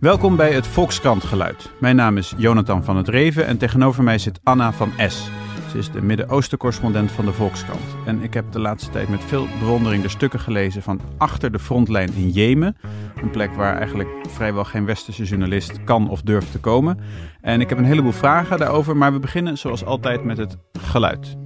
Welkom bij het Volkskrant Geluid. Mijn naam is Jonathan van het Reven en tegenover mij zit Anna van S. Ze is de Midden-Oosten-correspondent van de Volkskrant. En ik heb de laatste tijd met veel bewondering de stukken gelezen van achter de frontlijn in Jemen. Een plek waar eigenlijk vrijwel geen westerse journalist kan of durft te komen. En ik heb een heleboel vragen daarover, maar we beginnen zoals altijd met het geluid.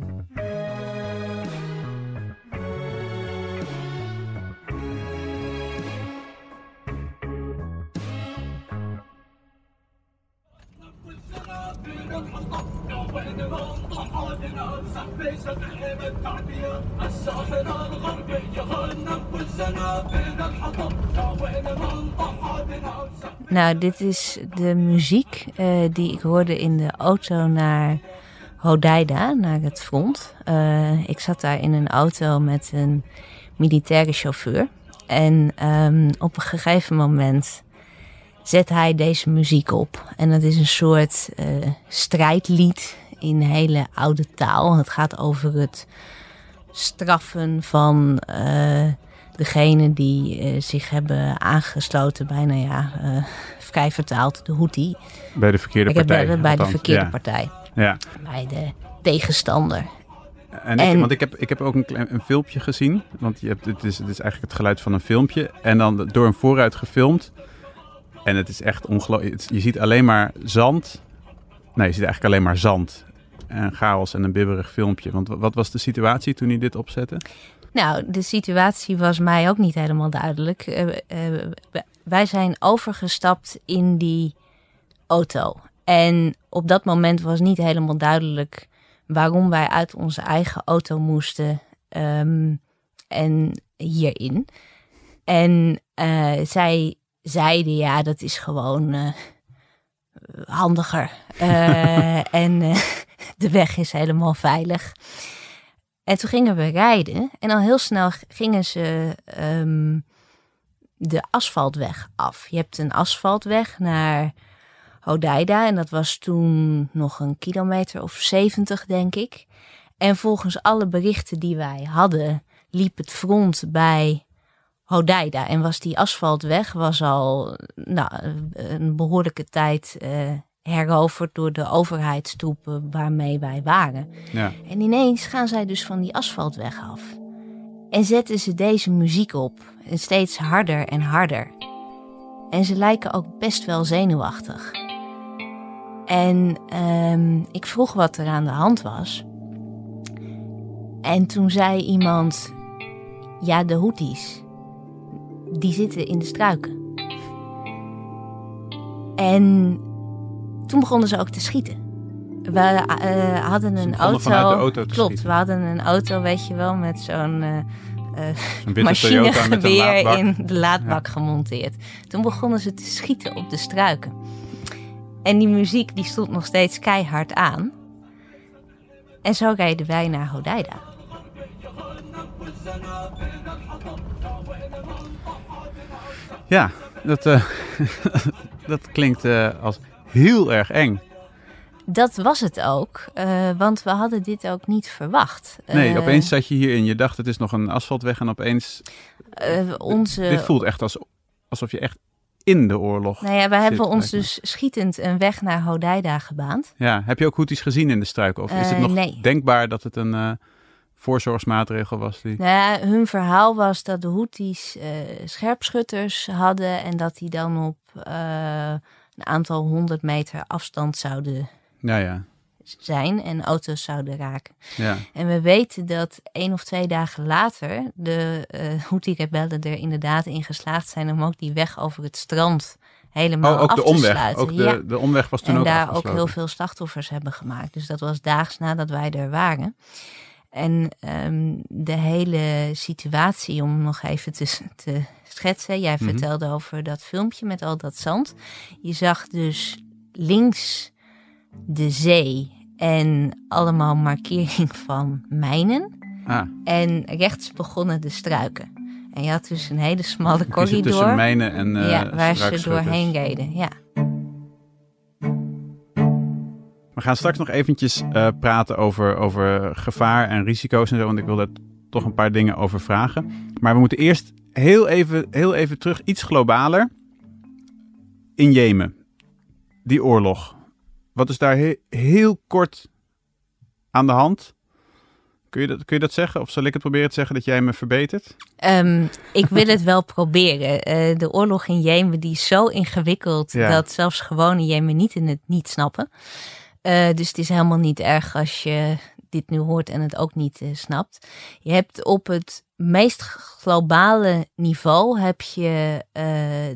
Nou, dit is de muziek uh, die ik hoorde in de auto naar Hodeida, naar het front. Uh, ik zat daar in een auto met een militaire chauffeur. En um, op een gegeven moment zet hij deze muziek op. En dat is een soort uh, strijdlied in hele oude taal. Het gaat over het straffen van uh, degenen die uh, zich hebben aangesloten bij, nou ja, uh, vrij vertaald, de Houthi. Bij de verkeerde partij. Bij, bij de verkeerde ja. partij. Ja. Bij de tegenstander. En, ik, en, want ik heb, ik heb ook een, klein, een filmpje gezien. Want je hebt, het, is, het is eigenlijk het geluid van een filmpje. En dan door een vooruit gefilmd. En het is echt ongelooflijk. Je ziet alleen maar zand. Nee, je ziet eigenlijk alleen maar zand en chaos en een bibberig filmpje. Want wat was de situatie toen hij dit opzette? Nou, de situatie was mij ook niet helemaal duidelijk. Uh, uh, wij zijn overgestapt in die auto. En op dat moment was niet helemaal duidelijk waarom wij uit onze eigen auto moesten um, en hierin. En uh, zij zeiden, ja, dat is gewoon handiger. en de weg is helemaal veilig. En toen gingen we rijden en al heel snel gingen ze um, de asfaltweg af. Je hebt een asfaltweg naar Hodeida en dat was toen nog een kilometer of 70 denk ik. En volgens alle berichten die wij hadden liep het front bij Hodeida en was die asfaltweg was al nou, een behoorlijke tijd uh, heroverd door de overheidstroepen waarmee wij waren. Ja. En ineens gaan zij dus van die asfaltweg af. En zetten ze deze muziek op. En steeds harder en harder. En ze lijken ook best wel zenuwachtig. En um, ik vroeg wat er aan de hand was. En toen zei iemand: Ja, de Houthis. Die zitten in de struiken. En toen begonnen ze ook te schieten. We uh, hadden een auto. auto klopt, schieten. we hadden een auto, weet je wel, met zo'n uh, machinegeweer in de laadbak ja. gemonteerd. Toen begonnen ze te schieten op de struiken. En die muziek die stond nog steeds keihard aan. En zo reden wij naar Hodeida. Ja, dat, uh, dat klinkt uh, als heel erg eng. Dat was het ook, uh, want we hadden dit ook niet verwacht. Nee, uh, opeens zat je hierin. Je dacht het is nog een asfaltweg en opeens... Uh, onze... Dit voelt echt als, alsof je echt in de oorlog Nou ja, we hebben ons dus schietend een weg naar Hodeida gebaand. Ja, heb je ook Houthis gezien in de struiken? Of is het nog nee. denkbaar dat het een voorzorgsmaatregel was? Die... Nou ja, hun verhaal was dat de Houthis scherpschutters hadden en dat die dan op een aantal honderd meter afstand zouden ja, ja. zijn en auto's zouden raken. Ja. En we weten dat één of twee dagen later de uh, Houthi-rebellen er inderdaad in geslaagd zijn om ook die weg over het strand helemaal oh, ook af de te omweg. sluiten. Ook de, ja. de omweg was toen en ook daar ook heel veel slachtoffers hebben gemaakt. Dus dat was daags nadat wij er waren. En um, de hele situatie, om nog even te, te schetsen. Jij Mhm. vertelde over dat filmpje met al dat zand. Je zag dus links de zee en allemaal markering van mijnen. Ah, En rechts begonnen de struiken. En je had dus een hele smalle corridor. tussen mijnen en ja, waar ze doorheen reden. Ja. Gaan straks nog eventjes eh, praten over, over gevaar en risico's en zo. Want ik wil daar toch een paar dingen over vragen. Maar we moeten eerst heel even, heel even terug, iets globaler. in Jemen, die oorlog. Wat is daar he heel kort aan de hand? Kun je, dat, kun je dat zeggen? Of zal ik het proberen te zeggen dat jij me verbetert? Um, ik wil het wel proberen. Uh, de oorlog in Jemen die is zo ingewikkeld ja. dat zelfs gewone Jemenieten het niet snappen. Uh, dus het is helemaal niet erg als je dit nu hoort en het ook niet uh, snapt. Je hebt op het meest globale niveau heb je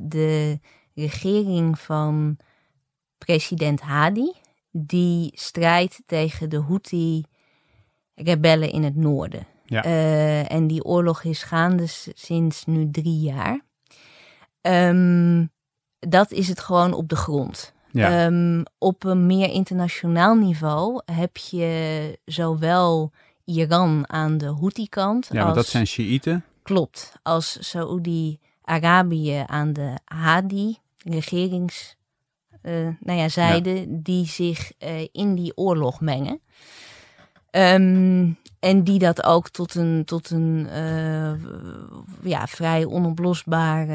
de regering van president Hadi. Die strijdt tegen de Houthi rebellen in het noorden. Ja. En die oorlog is gaande sinds nu drie jaar. Um, dat is het gewoon op de grond. Ja. Um, op een meer internationaal niveau heb je zowel Iran aan de Houthi-kant. Ja, als, dat zijn Shiiten. Klopt. Als Saoedi-Arabië aan de Hadi, regerings, uh, nou ja, zijde, ja. die zich uh, in die oorlog mengen. Um, en die dat ook tot een, tot een uh, ja, vrij onoplosbaar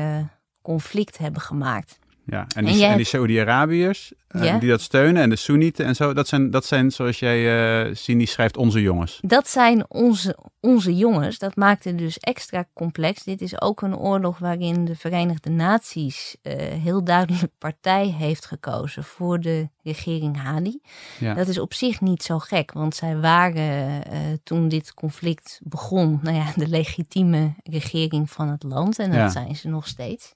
conflict hebben gemaakt. Ja, en die, en, die Saudi-Arabiërs uh, die dat steunen en de Soenieten en zo, dat zijn, dat zijn zoals jij uh, Cindy schrijft, onze jongens. Dat zijn onze, onze jongens. Dat maakt het dus extra complex. Dit is ook een oorlog waarin de Verenigde Naties uh, heel duidelijk partij heeft gekozen voor de regering Hadi. Ja. Dat is op zich niet zo gek, want zij waren toen dit conflict begon, nou ja, de legitieme regering van het land en dat ja. zijn ze nog steeds.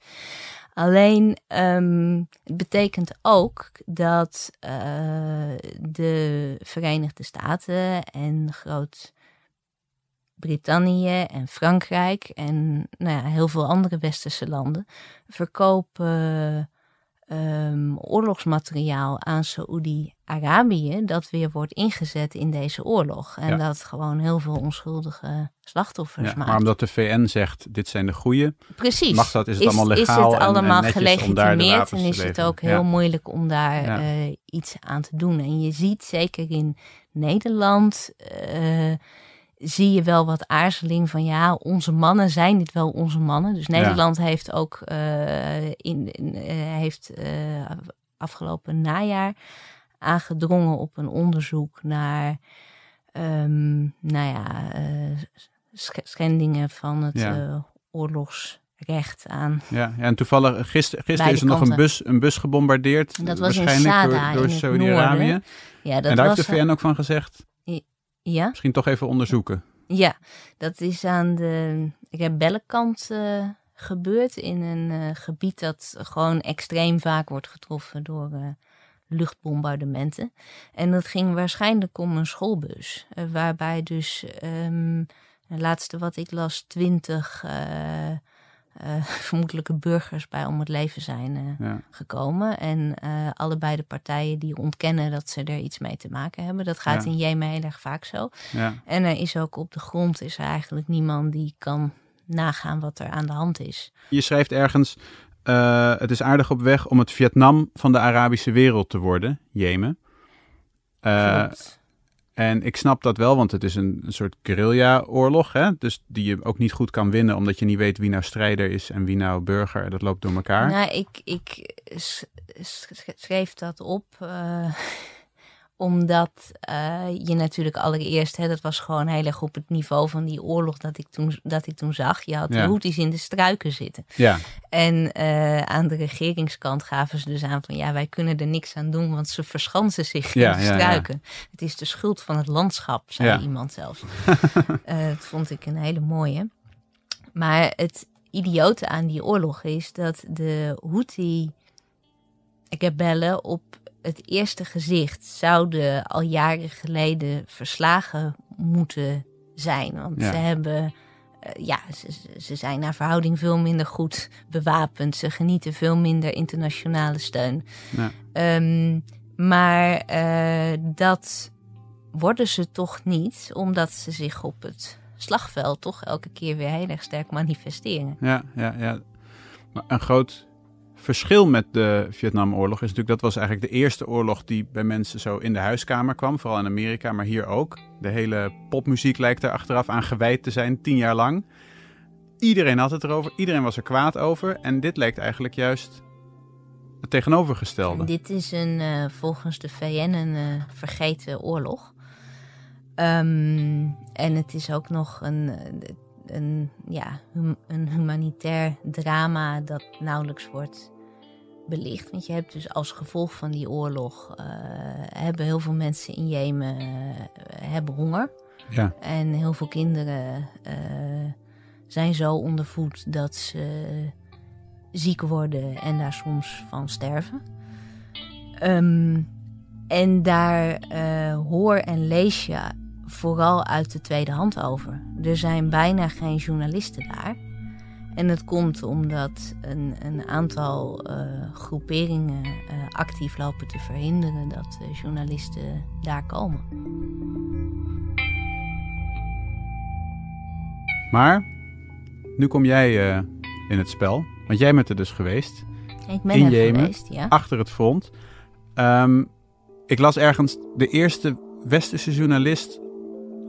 Alleen um, het betekent ook dat uh, de Verenigde Staten en Groot-Brittannië en Frankrijk en nou ja, heel veel andere westerse landen verkopen um, oorlogsmateriaal aan Saoedi-Arabië dat weer wordt ingezet in deze oorlog. En ja. dat gewoon heel veel onschuldige slachtoffers ja, maakt. Maar omdat de VN zegt, dit zijn de goede, Precies. mag dat, is het allemaal legaal Is het allemaal en, en gelegitimeerd en is het ook heel ja. moeilijk om daar uh, iets aan te doen. En je ziet zeker in Nederland... Uh, zie je wel wat aarzeling van ja, onze mannen zijn dit wel onze mannen. Dus Nederland ja. heeft ook uh, in, in uh, heeft uh, afgelopen najaar aangedrongen op een onderzoek naar um, nou ja, schendingen van het ja. oorlogsrecht aan. Ja, ja en toevallig gisteren gister is er nog een bus, een bus gebombardeerd. Dat was waarschijnlijk in Sada, door, door Saudi-Arabië. Ja, dat en daar was heeft de VN ook van gezegd. Ja. Misschien toch even onderzoeken. Ja, dat is aan de rebellenkant uh, gebeurd in een uh, gebied dat gewoon extreem vaak wordt getroffen door uh, luchtbombardementen. En dat ging waarschijnlijk om een schoolbus, waarbij dus, um, het laatste wat ik las, twintig uh, vermoedelijke burgers bij om het leven zijn uh, ja. gekomen. En uh, allebei de partijen die ontkennen dat ze er iets mee te maken hebben. Dat gaat ja. in Jemen heel erg vaak zo. Ja. En er is ook op de grond is er eigenlijk niemand die kan nagaan wat er aan de hand is. Je schrijft ergens, het is aardig op weg om het Vietnam van de Arabische wereld te worden, Jemen. Klopt. En ik snap dat wel, want het is een, soort guerrilla-oorlog. Hè? Dus die je ook niet goed kan winnen, omdat je niet weet wie nou strijder is en wie nou burger. Dat loopt door elkaar. Nou, ik, ik schreef dat op. Uh, omdat uh, je natuurlijk allereerst, hè, dat was gewoon heel erg op het niveau van die oorlog dat ik toen, dat ik toen zag. Je had ja. de Houthis in de struiken zitten. Ja. En uh, aan de regeringskant gaven ze dus aan van ja, wij kunnen er niks aan doen, want ze verschansen zich ja, in de struiken. Het is de schuld van het landschap, zei iemand zelfs. uh, dat vond ik een hele mooie. Maar het idiote aan die oorlog is dat de Houthi-rebellen op het eerste gezicht zouden al jaren geleden verslagen moeten zijn. Want ja. ze hebben, uh, ja, ze, ze, zijn naar verhouding veel minder goed bewapend. Ze genieten veel minder internationale steun. Ja. Um, maar uh, dat worden ze toch niet, omdat ze zich op het slagveld toch elke keer weer heel erg sterk manifesteren. Ja, ja, ja. Maar een groot verschil met de Vietnamoorlog is natuurlijk dat was eigenlijk de eerste oorlog die bij mensen zo in de huiskamer kwam, vooral in Amerika, maar hier ook. De hele popmuziek lijkt er achteraf aan gewijd te zijn, tien jaar lang. Iedereen had het erover, iedereen was er kwaad over en dit lijkt eigenlijk juist het tegenovergestelde. Dit is een, uh, volgens de VN een uh, vergeten oorlog. Um, en het is ook nog een, een, ja, een humanitair drama dat nauwelijks wordt belicht. Want je hebt dus als gevolg van die oorlog... Uh, hebben heel veel mensen in Jemen hebben honger. Ja. En heel veel kinderen zijn zo ondervoed dat ze ziek worden en daar soms van sterven. Um, en daar hoor en lees je vooral uit de tweede hand over. Er zijn bijna geen journalisten daar. En het komt omdat een, een aantal uh, groeperingen uh, actief lopen te verhinderen dat journalisten daar komen. Maar nu kom jij in het spel. Want jij bent er dus geweest. Ik ben in er Jemen, geweest, ja. achter het front. Um, ik las ergens de eerste westerse journalist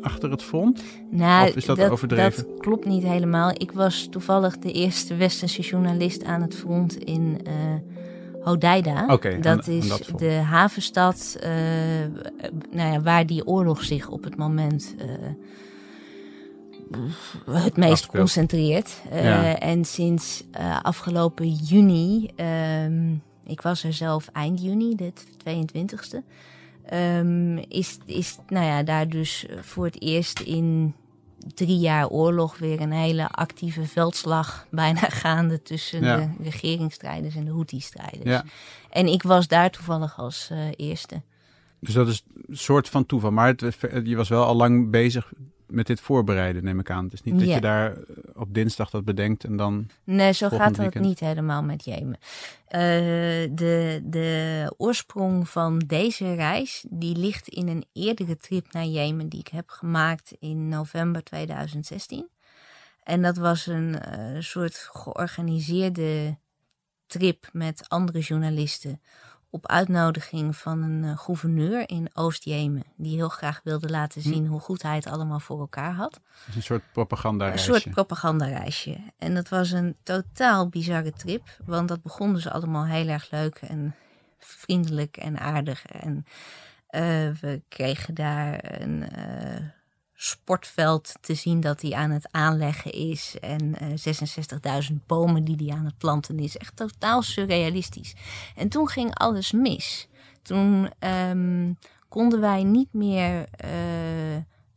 achter het front. Nou, of is dat, overdreven? Dat klopt niet helemaal. Ik was toevallig de eerste westerse journalist aan het front in uh, Hodeida. Okay, dat is dat de havenstad uh, nou ja, waar die oorlog zich op het moment... Uh, het meest Afspeelt. concentreert. Uh, Ja. En sinds uh, afgelopen juni, um, ik was er zelf eind juni, de 22e, um, is, is nou ja, daar dus voor het eerst in drie jaar oorlog weer een hele actieve veldslag bijna gaande tussen Ja. de regeringsstrijders en de Houthi-strijders. Ja. En ik was daar toevallig als uh, eerste. Dus dat is een soort van toeval. Maar het, je was wel al lang bezig met dit voorbereiden, neem ik aan. Het is niet dat Ja. je daar eh, op dinsdag dat bedenkt en dan... Nee, zo gaat dat weekend. niet helemaal met Jemen. Uh, de, de oorsprong van deze reis die ligt in een eerdere trip naar Jemen die ik heb gemaakt in november 2016. En dat was een uh, soort georganiseerde trip met andere journalisten op uitnodiging van een uh, gouverneur in Oost-Jemen. Die heel graag wilde laten zien hm. hoe goed hij het allemaal voor elkaar had. Dus een soort propagandareisje. Een soort propagandareisje. En dat was een totaal bizarre trip. Want dat begon dus allemaal heel erg leuk en vriendelijk en aardig. En uh, we kregen daar een uh, sportveld te zien dat hij aan het aanleggen is. En uh, 66.000 bomen die hij aan het planten is. Echt totaal surrealistisch. En toen ging alles mis. Toen um, konden wij niet meer uh,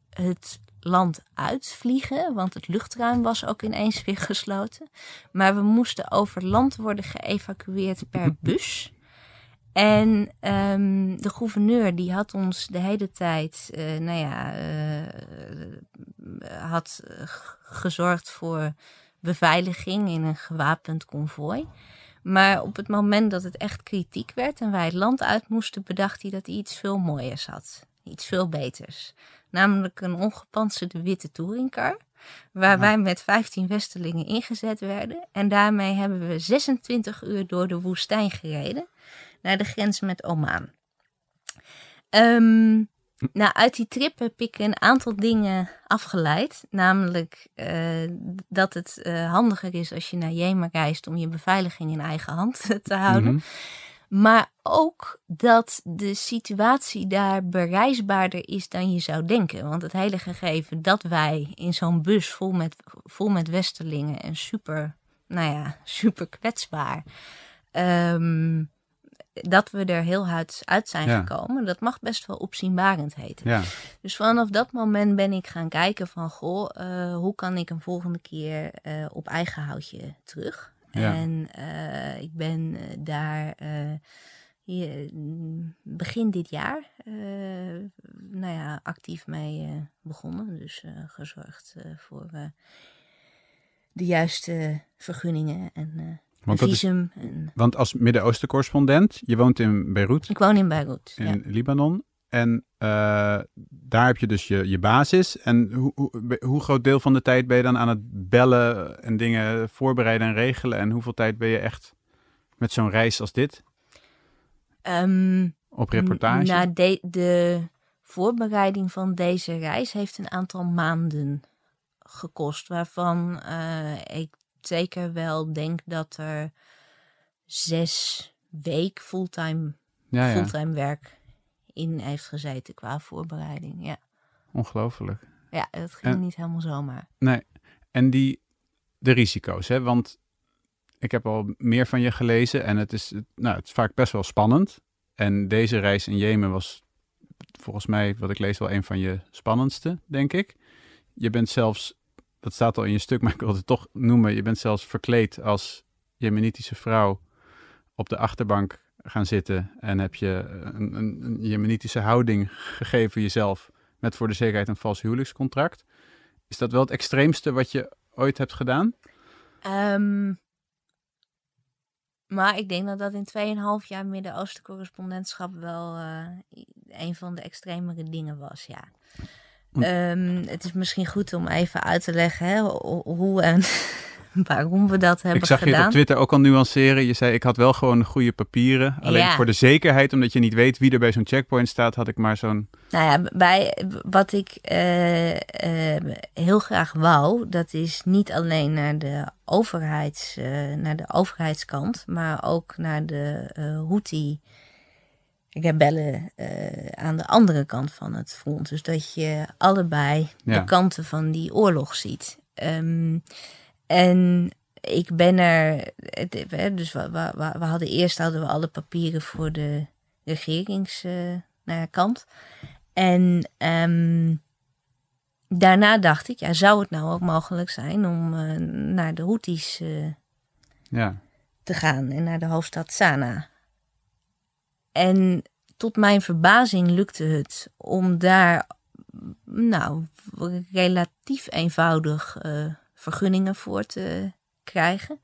het land uitvliegen, want het luchtruim was ook ineens weer gesloten. Maar we moesten over land worden geëvacueerd per bus. En um, de gouverneur die had ons de hele tijd, uh, nou ja, uh, had gezorgd voor beveiliging in een gewapend konvooi. Maar op het moment dat het echt kritiek werd en wij het land uit moesten, bedacht hij dat hij iets veel mooiers had. Iets veel beters. Namelijk een ongepantserde witte touringcar. Waar ja. wij met 15 Westelingen ingezet werden. En daarmee hebben we 26 uur door de woestijn gereden. Naar de grens met Oman. Um, nou, uit die trip heb ik een aantal dingen afgeleid. Namelijk uh, dat het uh, handiger is als je naar Jemen reist om je beveiliging in eigen hand te houden. Mm -hmm. Maar ook dat de situatie daar bereisbaarder is dan je zou denken. Want het hele gegeven dat wij in zo'n bus vol met, vol met Westerlingen en super, nou ja, super kwetsbaar. Um, dat we er heel hard uit zijn Ja. gekomen, dat mag best wel opzienbarend heten. Ja, Dus vanaf dat moment ben ik gaan kijken van, goh, uh, hoe kan ik een volgende keer uh, op eigen houtje terug? Ja. En uh, ik ben daar hier, begin dit jaar, nou ja, actief mee begonnen. Dus gezorgd voor de juiste vergunningen en want, is, visum. En... want als Midden-Oosten correspondent, je woont in Beirut, Ik woon in Beirut. in ja. Libanon. En uh, daar heb je dus je, je basis. En hoe, hoe, hoe, groot deel van de tijd ben je dan aan het bellen en dingen voorbereiden en regelen? En hoeveel tijd ben je echt met zo'n reis als dit? Um, Op reportage? Nou, de, de voorbereiding van deze reis heeft een aantal maanden gekost. Waarvan uh, ik zeker wel denk dat er zes week fulltime, Ja, ja. fulltime werk in heeft gezeten qua voorbereiding. Ja, Ongelooflijk. ja dat ging En- niet helemaal zomaar. Nee. En die, de risico's, hè? Want ik heb al meer van je gelezen en het is, nou, het is vaak best wel spannend. En deze reis in Jemen was volgens mij, wat ik lees, wel een van je spannendste, denk ik. Je bent zelfs, dat staat al in je stuk, maar ik wil het toch noemen. Je bent zelfs verkleed als Jemenitische vrouw op de achterbank gaan zitten. En heb je een, Jemenitische houding gegeven jezelf met voor de zekerheid een vals huwelijkscontract. Is dat wel het extreemste wat je ooit hebt gedaan? Ehm, maar ik denk dat dat in 2,5 jaar Midden-Oosten correspondentschap wel eh, een van de extremere dingen was, ja. Want- Ehm, het is misschien goed om even uit te leggen hè, ho- hoe en waarom we dat hebben ik zag je gedaan. op Twitter ook al nuanceren. Je zei, ik had wel gewoon goede papieren. Alleen Ja. voor de zekerheid, omdat je niet weet wie er bij zo'n checkpoint staat, had ik maar zo'n... Nou ja, bij, wat ik eh, eh, heel graag wou, dat is niet alleen naar de, overheids, eh, naar de overheidskant, maar ook naar de eh Houthi rebellen eh, aan de andere kant van het front. Dus dat je allebei Ja. de kanten van die oorlog ziet. Ehm, en ik ben er, het- dus we, we, we- we hadden eerst hadden we alle papieren voor de regeringskant. En ehm, daarna dacht ik, ja, zou het nou ook mogelijk zijn om eh, naar de Houthis eh, Ja, te gaan en naar de hoofdstad Sanaa. En tot mijn verbazing lukte het om daar, nou, relatief eenvoudig eh, vergunningen voor te krijgen.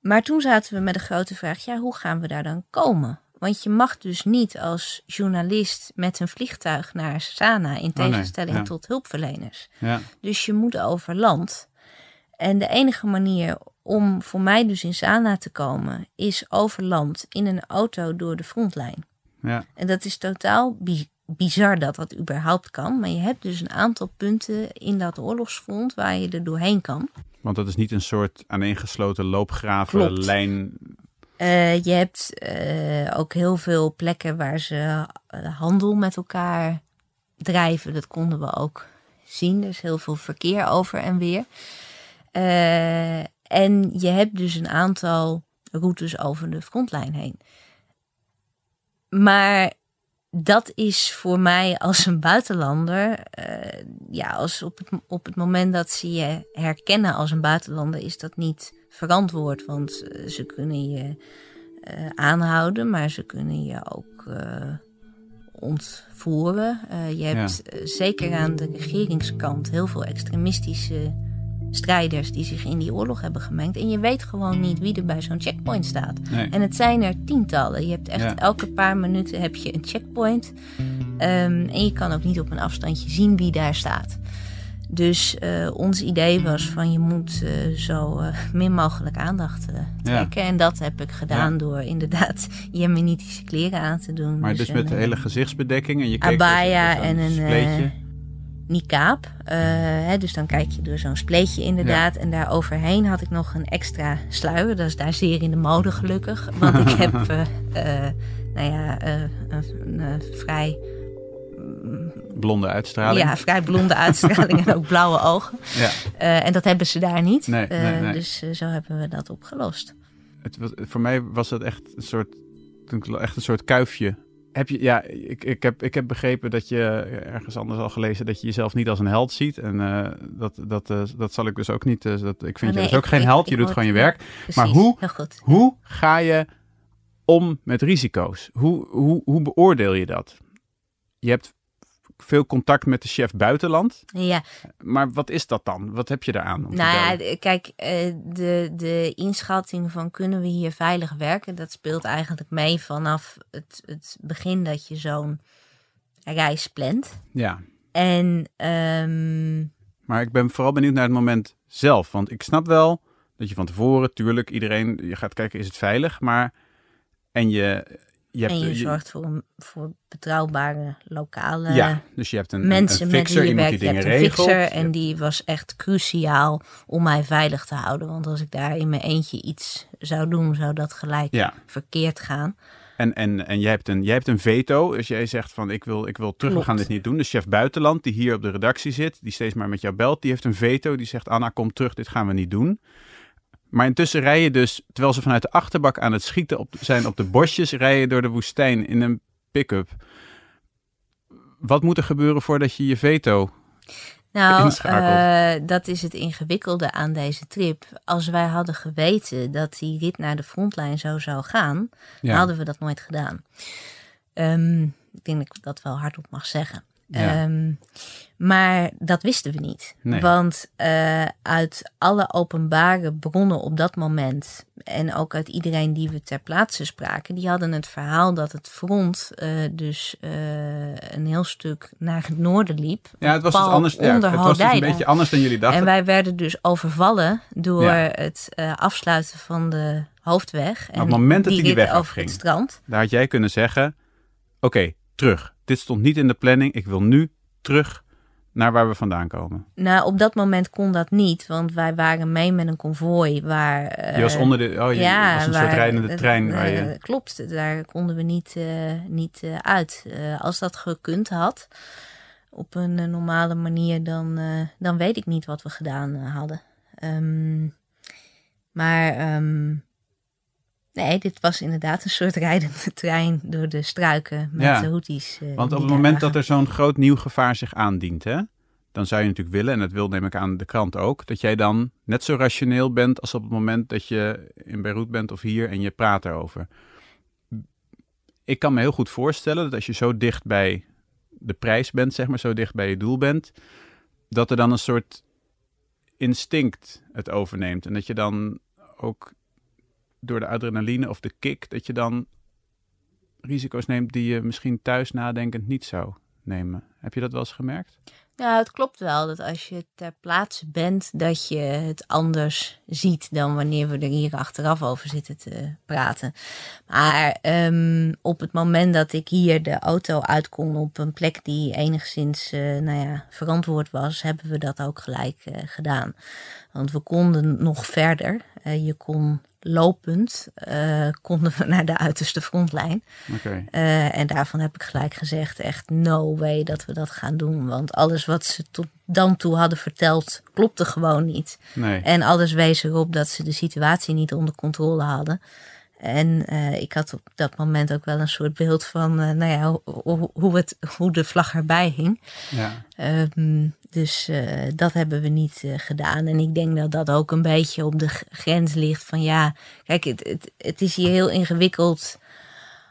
Maar toen zaten we met de grote vraag, ja, hoe gaan we daar dan komen? Want je mag dus niet als journalist met een vliegtuig naar Sanaa, in Oh, nee, tegenstelling ja. tot hulpverleners. ja, Dus je moet over land. En de enige manier om voor mij dus in Sanaa te komen, is over land in een auto door de frontlijn. ja. En dat is totaal bi- bizar dat dat überhaupt kan. Maar je hebt dus een aantal punten in dat oorlogsfront waar je er doorheen kan. Want dat is niet een soort aaneengesloten loopgraven, Klopt. lijn. Eh, je hebt eh, ook heel veel plekken waar ze eh, handel met elkaar drijven. Dat konden we ook zien. Er is heel veel verkeer over en weer. Eh, en je hebt dus een aantal routes over de frontlijn heen. Maar dat is voor mij als een buitenlander, eh, ja, als op het, op het moment dat ze je herkennen als een buitenlander, is dat niet verantwoord. Want eh, ze kunnen je eh, aanhouden, maar ze kunnen je ook ontvoeren. Je hebt zeker aan de regeringskant heel veel extremistische strijders die zich in die oorlog hebben gemengd. En je weet gewoon niet wie er bij zo'n checkpoint staat. Nee. En het zijn er tientallen. Je hebt echt Ja. elke paar minuten heb je een checkpoint. Ehm, en je kan ook niet op een afstandje zien wie daar staat. Dus eh, ons idee was van je moet eh, zo eh, min mogelijk aandacht trekken. En dat heb ik gedaan Ja. door inderdaad jemenitische kleren aan te doen. Maar dus een, met de hele gezichtsbedekking en je keek abaya dus- dus en een. Niqab. Eh, hè, dus dan kijk je door zo'n spleetje inderdaad. En daar overheen had ik nog een extra sluier. Dat is daar zeer in de mode gelukkig. Want ik heb, eh, eh, nou ja, een, vrij, blonde uitstraling. ja, vrij blonde uitstraling en ook blauwe ogen. Ja. En dat hebben ze daar niet. Nee, nee, nee. Dus zo hebben we dat opgelost. Het, was- voor mij was het echt een soort, echt een soort kuifje. Heb je, ja, ik, ik, heb, ik heb begrepen dat je ergens anders al gelezen dat je jezelf niet als een held ziet. En eh, dat, dat, eh, dat zal ik dus ook niet. eh, dat, ik vind Oh, je dus ook ik- geen held. ik Je doet gewoon je werk. Precies, Maar hoe-. Hoe ga je om met risico's? Hoe, hoe, hoe beoordeel je dat? Je hebt veel contact met de chef buitenland. Ja, Maar wat is dat dan? Wat heb je daaraan? Om te Nou ja, kijk, eh, de, de inschatting van kunnen we hier veilig werken, dat speelt eigenlijk mee vanaf het, het begin dat je zo'n reis plant. ja. En ehm, Maar ik ben vooral benieuwd naar het moment zelf. Want ik snap wel dat je van tevoren, tuurlijk, iedereen, je gaat kijken, is het veilig? Maar, en je, je hebt, en je je- zorgt voor, een, voor betrouwbare lokale ja, dus je hebt een, mensen een met fixer, wie je werkt. die Je hebt een regelt. fixer en die was echt cruciaal om mij veilig te houden. Want als ik daar in mijn eentje iets zou doen, zou dat gelijk Ja, verkeerd gaan. en, en, en jij, hebt een, jij hebt een veto. Dus jij zegt van ik wil, ik wil terug, we gaan dit niet doen. De chef buitenland die hier op de redactie zit, die steeds maar met jou belt, die heeft een veto. Die zegt Anna kom terug, dit gaan we niet doen. Maar intussen rij je dus, terwijl ze vanuit de achterbak aan het schieten op, zijn op de bosjes, rij je door de woestijn in een pick-up. Wat moet er gebeuren voordat je je veto... Nou, Inschakelt. eh, dat is het ingewikkelde aan deze trip. Als wij hadden geweten dat die rit naar de frontlijn zo zou gaan, Ja. hadden we dat nooit gedaan. Ehm, ik denk dat ik dat wel hardop mag zeggen. Ja. Ehm, maar dat wisten we niet. Nee. Want eh, uit alle openbare bronnen op dat moment, en ook uit iedereen die we ter plaatse spraken, die hadden het verhaal dat het front eh, dus eh, een heel stuk naar het noorden liep. Ja, het was dus anders. Ja, het was dus een beetje anders dan jullie dachten. En wij werden dus overvallen door Ja. het afsluiten van de hoofdweg. En op het moment dat die hij die weg over afging. het strand. Daar had jij kunnen zeggen: Oké, terug. Dit stond niet in de planning. Ik wil nu terug naar waar we vandaan komen. Nou, op dat moment kon dat niet, want wij waren mee met een konvooi waar... eh, Je was onder de. Oh, je ja, was een waar- soort rijdende eh, trein. Waar eh, je, Klopt, daar konden we niet, eh, niet eh, uit. Eh, als dat gekund had, op een eh, normale manier, dan, eh, dan weet ik niet wat we gedaan eh, hadden. Ehm, maar ehm, nee, dit was inderdaad een soort rijdende trein door de struiken met Ja, de hoeties. eh, want op het moment lagen. dat er zo'n groot nieuw gevaar zich aandient, hè, dan zou je natuurlijk willen, en dat wil neem ik aan de krant ook, dat jij dan net zo rationeel bent als op het moment dat je in Beirut bent of hier en je praat erover. Ik kan me heel goed voorstellen dat als je zo dicht bij de prijs bent, zeg maar, zo dicht bij je doel bent, dat er dan een soort instinct het overneemt. En dat je dan ook door de adrenaline of de kick, dat je dan risico's neemt die je misschien thuis nadenkend niet zou nemen. Heb je dat wel eens gemerkt? Ja, het klopt wel dat als je ter plaatse bent, dat je het anders ziet dan wanneer we er hier achteraf over zitten te praten. Maar ehm, op het moment dat ik hier de auto uit kon op een plek die enigszins eh, nou ja, verantwoord was, hebben we dat ook gelijk eh, gedaan. Want we konden nog verder. Eh, je kon lopend, eh, konden we naar de uiterste frontlijn. Eh, en daarvan heb ik gelijk gezegd, echt no way dat we dat gaan doen. Want alles wat ze tot dan toe hadden verteld, klopte gewoon niet. Nee. En alles wees erop dat ze de situatie niet onder controle hadden. En eh, ik had op dat moment ook wel een soort beeld van, eh, nou ja, hoe, het, hoe de vlag erbij hing. Ja. Ehm, dus eh, dat hebben we niet gedaan. En ik denk dat dat ook een beetje op de grens ligt van ja, kijk, het, het, het is hier heel ingewikkeld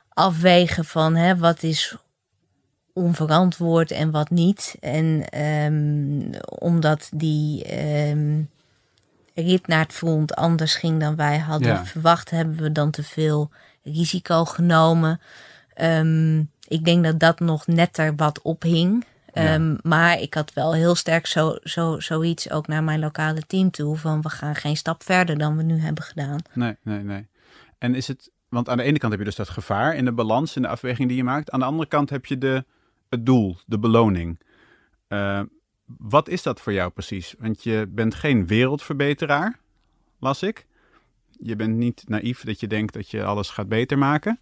afwegen van hè, wat is onverantwoord en wat niet. En ehm, omdat die ehm, rit naar het front anders ging dan wij hadden Ja. verwacht, hebben we dan te veel risico genomen. Ehm, ik denk dat dat nog netter wat ophing. Ja. Ehm, maar ik had wel heel sterk zo, zo, zoiets ook naar mijn lokale team toe. Van we gaan geen stap verder dan we nu hebben gedaan. Nee, nee, nee. En is het, want aan de ene kant heb je dus dat gevaar in de balans, in de afweging die je maakt. Aan de andere kant heb je de, het doel, de beloning. Eh, wat is dat voor jou precies? Want je bent geen wereldverbeteraar, las ik. Je bent niet naïef dat je denkt dat je alles gaat beter maken.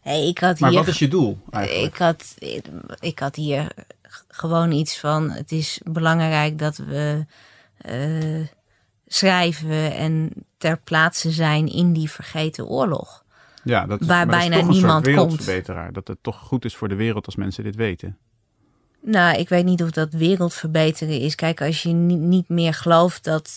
Hey, ik had Maar hier wat is je doel eigenlijk? Ik had, ik had hier gewoon iets van: het is belangrijk dat we eh, schrijven en ter plaatse zijn in die vergeten oorlog. ja, dat is, waar is bijna niemand komt. Dat het toch goed is voor de wereld als mensen dit weten. Nou, ik weet niet of dat wereldverbeteren is. Kijk, als je ni- niet meer gelooft dat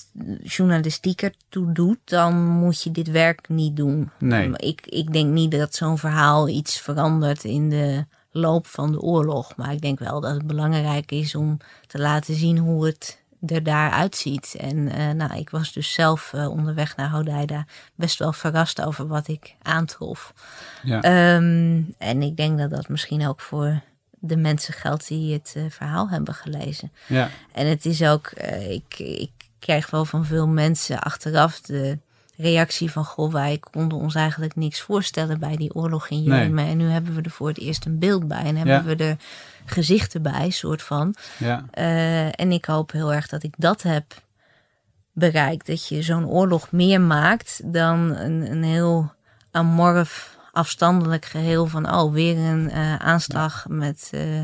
journalistiek ertoe doet, dan moet je dit werk niet doen. Nee. Ik, ik denk niet dat zo'n verhaal iets verandert in de loop van de oorlog. Maar ik denk wel dat het belangrijk is om te laten zien hoe het er daar uitziet. En eh, nou, ik was dus zelf eh, onderweg naar Hodeida best wel verrast over wat ik aantrof. Ja. Ehm, en ik denk dat dat misschien ook voor de mensen geldt die het eh, verhaal hebben gelezen. ja. En het is ook, eh, ik, ik krijg wel van veel mensen achteraf de reactie van... goh, wij konden ons eigenlijk niks voorstellen bij die oorlog in Nee. Jemen. En nu hebben we er voor het eerst een beeld bij. En hebben Ja. we er gezichten bij, soort van. Ja, Eh, en ik hoop heel erg dat ik dat heb bereikt. Dat je zo'n oorlog meer maakt dan een, een heel amorf, afstandelijk geheel van... oh, weer een eh, aanslag met eh,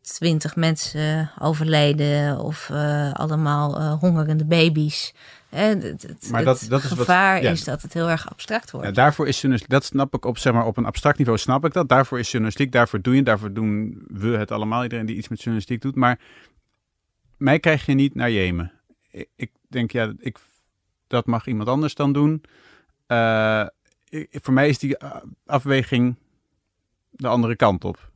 twintig mensen overleden... of eh, allemaal hongerende baby's. Eh, het het, Maar het dat- dat is wat- gevaar ja. is dat het heel erg abstract wordt. Ja, daarvoor is journalistiek, dat snap ik op, zeg maar, op een abstract niveau, snap ik dat. Daarvoor is journalistiek, daarvoor doe je, daarvoor doen we het allemaal, iedereen die iets met journalistiek doet. Maar mij krijg je niet naar Jemen. Ik, ik denk, ja, ik, dat mag iemand anders dan doen. Voor mij is die eh, afweging de andere kant op.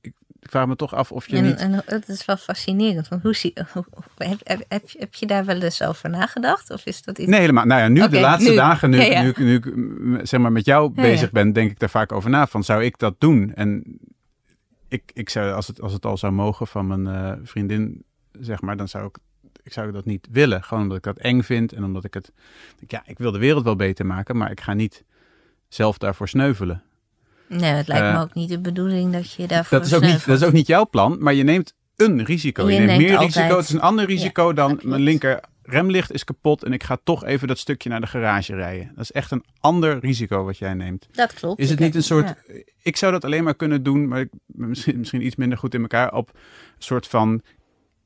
Ik, ik vraag me toch af of je En, niet... en het is wel fascinerend. Want hoe zie, hoe- heb, heb, heb, je- heb je daar wel eens over nagedacht? Of is dat iets... Nee, helemaal. Nou ja, nu de laatste nu. dagen, nu, Ja, ja. nu, ik- nu ik zeg maar met jou Ja, bezig ben, denk ik daar vaak over na. Van zou ik dat doen? En ik, ik zou, als het, als het al zou mogen van mijn eh, vriendin, zeg maar, dan zou ik, ik zou dat niet willen. Gewoon omdat ik dat eng vind en omdat ik het, ja, ik wil de wereld wel beter maken, maar ik ga niet zelf daarvoor sneuvelen. Nee, het lijkt Eh, me ook niet de bedoeling dat je daarvoor Dat is, ook niet, dat is ook niet jouw plan, maar je neemt een risico. Je, Je neemt, neemt meer altijd- risico. Het is een ander risico dan mijn linker remlicht is kapot en ik ga toch even dat stukje naar de garage rijden. Dat is echt een ander risico wat jij neemt. Dat klopt. Is het niet een soort. ja. Ik zou dat alleen maar kunnen doen, maar ik misschien, misschien iets minder goed in elkaar. Op een soort van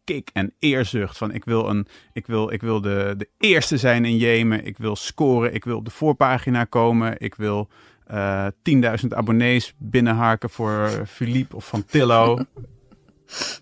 kick en eerzucht. Van ik wil, een, ik wil, ik wil de, de eerste zijn in Jemen. Ik wil scoren. Ik wil op de voorpagina komen. Ik wil eh 10.000 abonnees binnenharken voor Philippe of van Tillo.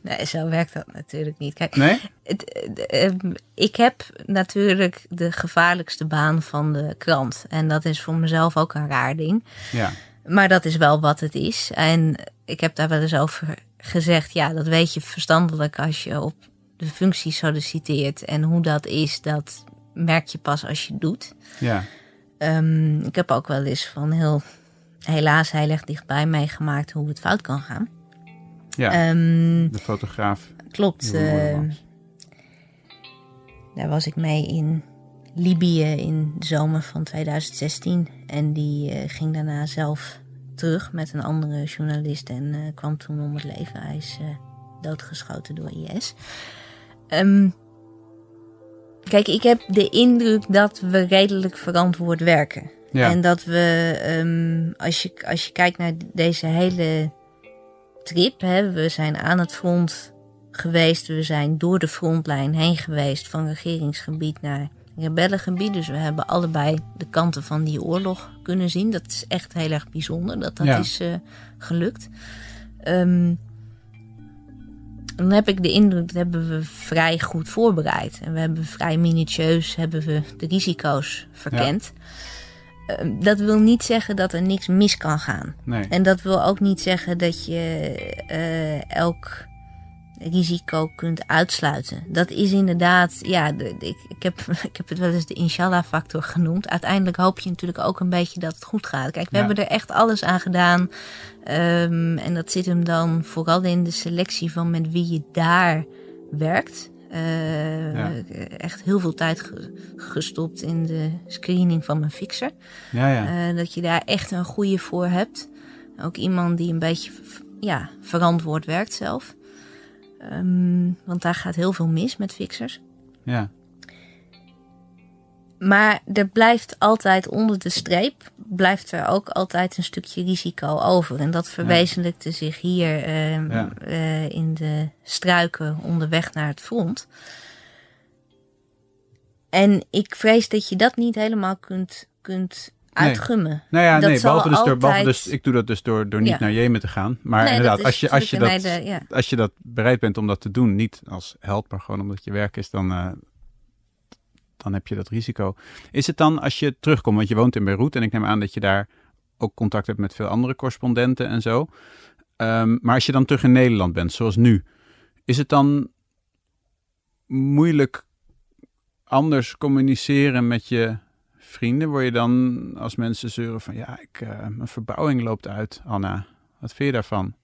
Nee, zo werkt dat natuurlijk niet. Kijk, Nee? het, eh, ehm, ik heb natuurlijk de gevaarlijkste baan van de krant. En dat is voor mezelf ook een raar ding. Ja. Maar dat is wel wat het is. En ik heb daar wel eens over gezegd. Ja, dat weet je verstandelijk als je op de functie solliciteert. En hoe dat is, dat merk je pas als je het doet. Ja. Ehm, ik heb ook wel eens van heel, helaas heel erg dichtbij meegemaakt hoe het fout kan gaan. Ja. Ehm, de fotograaf. klopt. Eh, daar was ik mee in Libië in de zomer van 2016. En die eh, ging daarna zelf terug met een andere journalist en eh, kwam toen om het leven. Hij is eh, doodgeschoten door IS. Ehm, kijk, ik heb de indruk dat we redelijk verantwoord werken. Ja. En dat we, ehm, als, je, als je kijkt naar deze hele trip, hè, we zijn aan het front geweest, we zijn door de frontlijn heen geweest van regeringsgebied naar rebellengebied. Dus we hebben allebei de kanten van die oorlog kunnen zien. Dat is echt heel erg bijzonder dat dat Ja. is eh, gelukt. Ehm, dan heb ik de indruk dat hebben we vrij goed voorbereid. En we hebben vrij minutieus hebben we de risico's verkend. Ehm, dat wil niet zeggen dat er niks mis kan gaan. Nee. En dat wil ook niet zeggen dat je eh, elk risico kunt uitsluiten. Dat is inderdaad, ja, de, de- ik, ik, heb, ik heb het wel eens de inshallah-factor genoemd. Uiteindelijk hoop je natuurlijk ook een beetje dat het goed gaat. Kijk, we Ja. hebben er echt alles aan gedaan. Ehm, en dat zit hem dan vooral in de selectie van met wie je daar werkt. Eh, Ja. Echt heel veel tijd ge- gestopt in de screening van mijn fixer. Ja, ja. Eh, dat je daar echt een goede voor hebt. Ook iemand die een beetje ja, verantwoord werkt zelf. Ehm, want daar gaat heel veel mis met fixers. ja. Maar er blijft altijd onder de streep, blijft er ook altijd een stukje risico over. En dat verwezenlijkte zich hier ehm, Ja. eh, in de struiken onderweg naar het front. En ik vrees dat je dat niet helemaal kunt, kunt. Uitgummen. Nou ja, Dat nee, behalve dus door, behalve altijd- dus, ik doe dat dus door, door niet Ja. naar Jemen te gaan. Maar Nee, inderdaad, als je, als, je dat, ja. als je dat bereid bent om dat te doen, niet als held, maar gewoon omdat je werk is, dan, eh, dan heb je dat risico. Is het dan als je terugkomt, want je woont in Beirut en ik neem aan dat je daar ook contact hebt met veel andere correspondenten en zo. Ehm, maar als je dan terug in Nederland bent, zoals nu, is het dan moeilijk anders communiceren met je vrienden? Word je dan als mensen zeuren van ja, ik, eh, mijn verbouwing loopt uit, Anna. Wat vind je daarvan?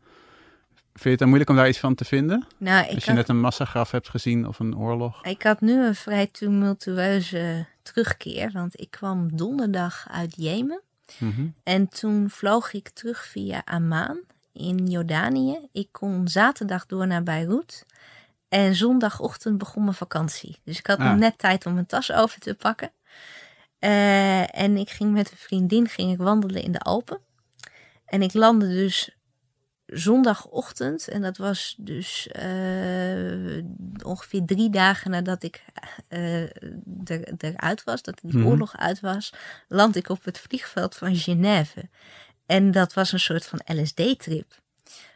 Vind je het dan moeilijk om daar iets van te vinden? Nou, ik Als je had, net een massagraf hebt gezien of een oorlog? ik had nu een vrij tumultueuze terugkeer. Want ik kwam donderdag uit Jemen. Mhm. En toen vloog ik terug via Amman in Jordanië. Ik kon zaterdag door naar Beirut. En zondagochtend begon mijn vakantie. Dus ik had Ah. net tijd om mijn tas over te pakken. Eh, en ik ging met een vriendin ging ik wandelen in de Alpen. En ik landde dus zondagochtend. En dat was dus eh, ongeveer drie dagen nadat ik eh, er, eruit was. Dat die Mhm. oorlog uit was. Land ik op het vliegveld van Genève. En dat was een soort van LSD-trip.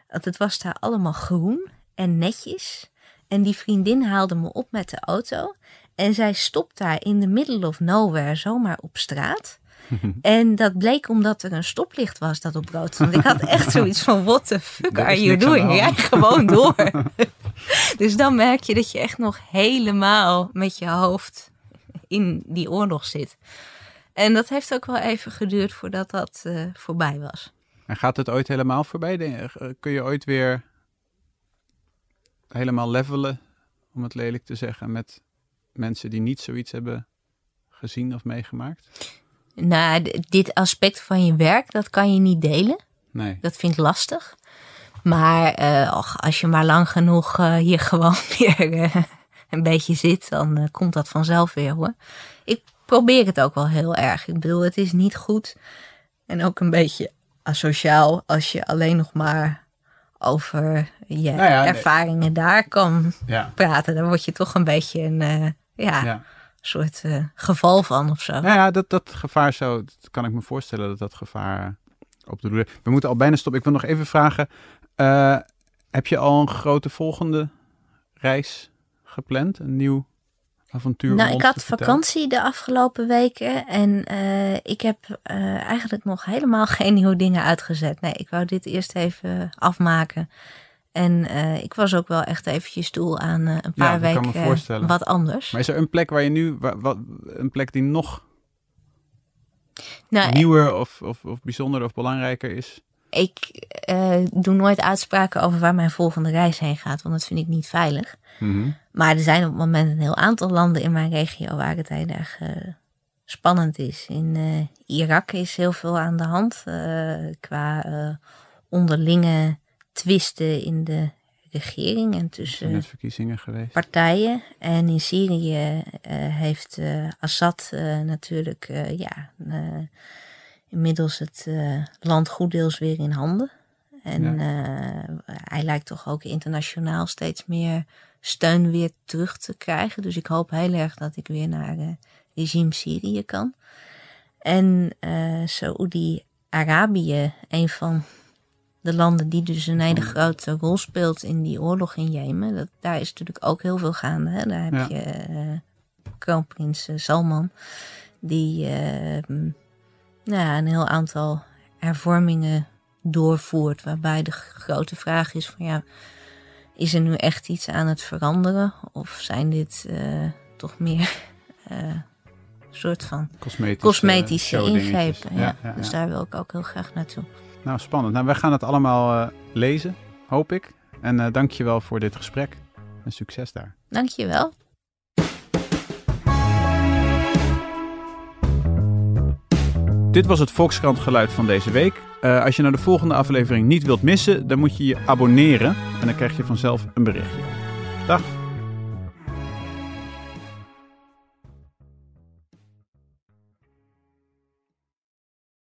Want het was daar allemaal groen en netjes. En die vriendin haalde me op met de auto. En zij stopt daar in the middle of nowhere zomaar op straat. En dat bleek omdat er een stoplicht was dat op rood stond. Ik had echt zoiets van, what the fuck are you doing? Hand. gewoon door. dus dan merk je dat je echt nog helemaal met je hoofd in die oorlog zit. En dat heeft ook wel even geduurd voordat dat eh, voorbij was. En gaat het ooit helemaal voorbij? Je? Eh, Kun je ooit weer helemaal levelen, om het lelijk te zeggen, met mensen die niet zoiets hebben gezien of meegemaakt? Nou, dit aspect van je werk, dat kan je niet delen. Nee. Dat vind ik lastig. Maar eh, och, als je maar lang genoeg eh, hier gewoon weer eh, een beetje zit, dan komt dat vanzelf weer hoor. Ik probeer het ook wel heel erg. Ik bedoel, het is niet goed en ook een beetje asociaal als je alleen nog maar over je Nou ja, nee. ervaringen daar kan Ja. praten. Dan word je toch een beetje een ja, ja. soort eh, geval van of zo. Nou ja, dat, dat gevaar zou, dat kan ik me voorstellen dat dat gevaar op de loer. We moeten al bijna stoppen. Ik wil nog even vragen, eh, heb je al een grote volgende reis gepland? Een nieuw avontuur? Nou, ik had vakantie de afgelopen weken en eh, ik heb eigenlijk nog helemaal geen nieuwe dingen uitgezet. Nee, ik wou dit eerst even afmaken. En eh, ik was ook wel echt eventjes toe aan eh, een paar me weken eh, wat anders. Maar is er een plek waar je nu, wa- wat, een plek die nog nou, nieuwer of, of, of bijzonderder of belangrijker is? ik doe nooit uitspraken over waar mijn volgende reis heen gaat, want dat vind ik niet veilig. Mhm. Maar er zijn op het moment een heel aantal landen in mijn regio waar het heel erg spannend is. In Irak is heel veel aan de hand qua onderlinge twisten in de regering en tussen net verkiezingen geweest. partijen. En in Syrië eh, heeft eh, Assad eh, natuurlijk ja, inmiddels het land goeddeels weer in handen. En hij lijkt toch ook internationaal steeds meer steun weer terug te krijgen. Dus ik hoop heel erg dat ik weer naar regime Syrië kan. En eh Saoedi-Arabië, een van de landen die dus een hele grote rol speelt in die oorlog in Jemen. Dat, daar is natuurlijk ook heel veel gaande. Hè? Daar heb Ja. je eh, kroonprins eh, Salman, die eh, m, nou ja, een heel aantal hervormingen doorvoert. Waarbij de grote vraag is van ja, is er nu echt iets aan het veranderen? Of zijn dit toch meer soort van Cosmetische, cosmetische ingrepen? Ja, Dus daar wil ik ook heel graag naartoe. Nou, spannend. Nou, wij gaan het allemaal eh, lezen, hoop ik. En eh dank je wel voor dit gesprek. En succes daar. Dankjewel. Dit was het Volkskrant geluid van deze week. Eh, als je nou de volgende aflevering niet wilt missen, dan moet je je abonneren. En dan krijg je vanzelf een berichtje. Dag.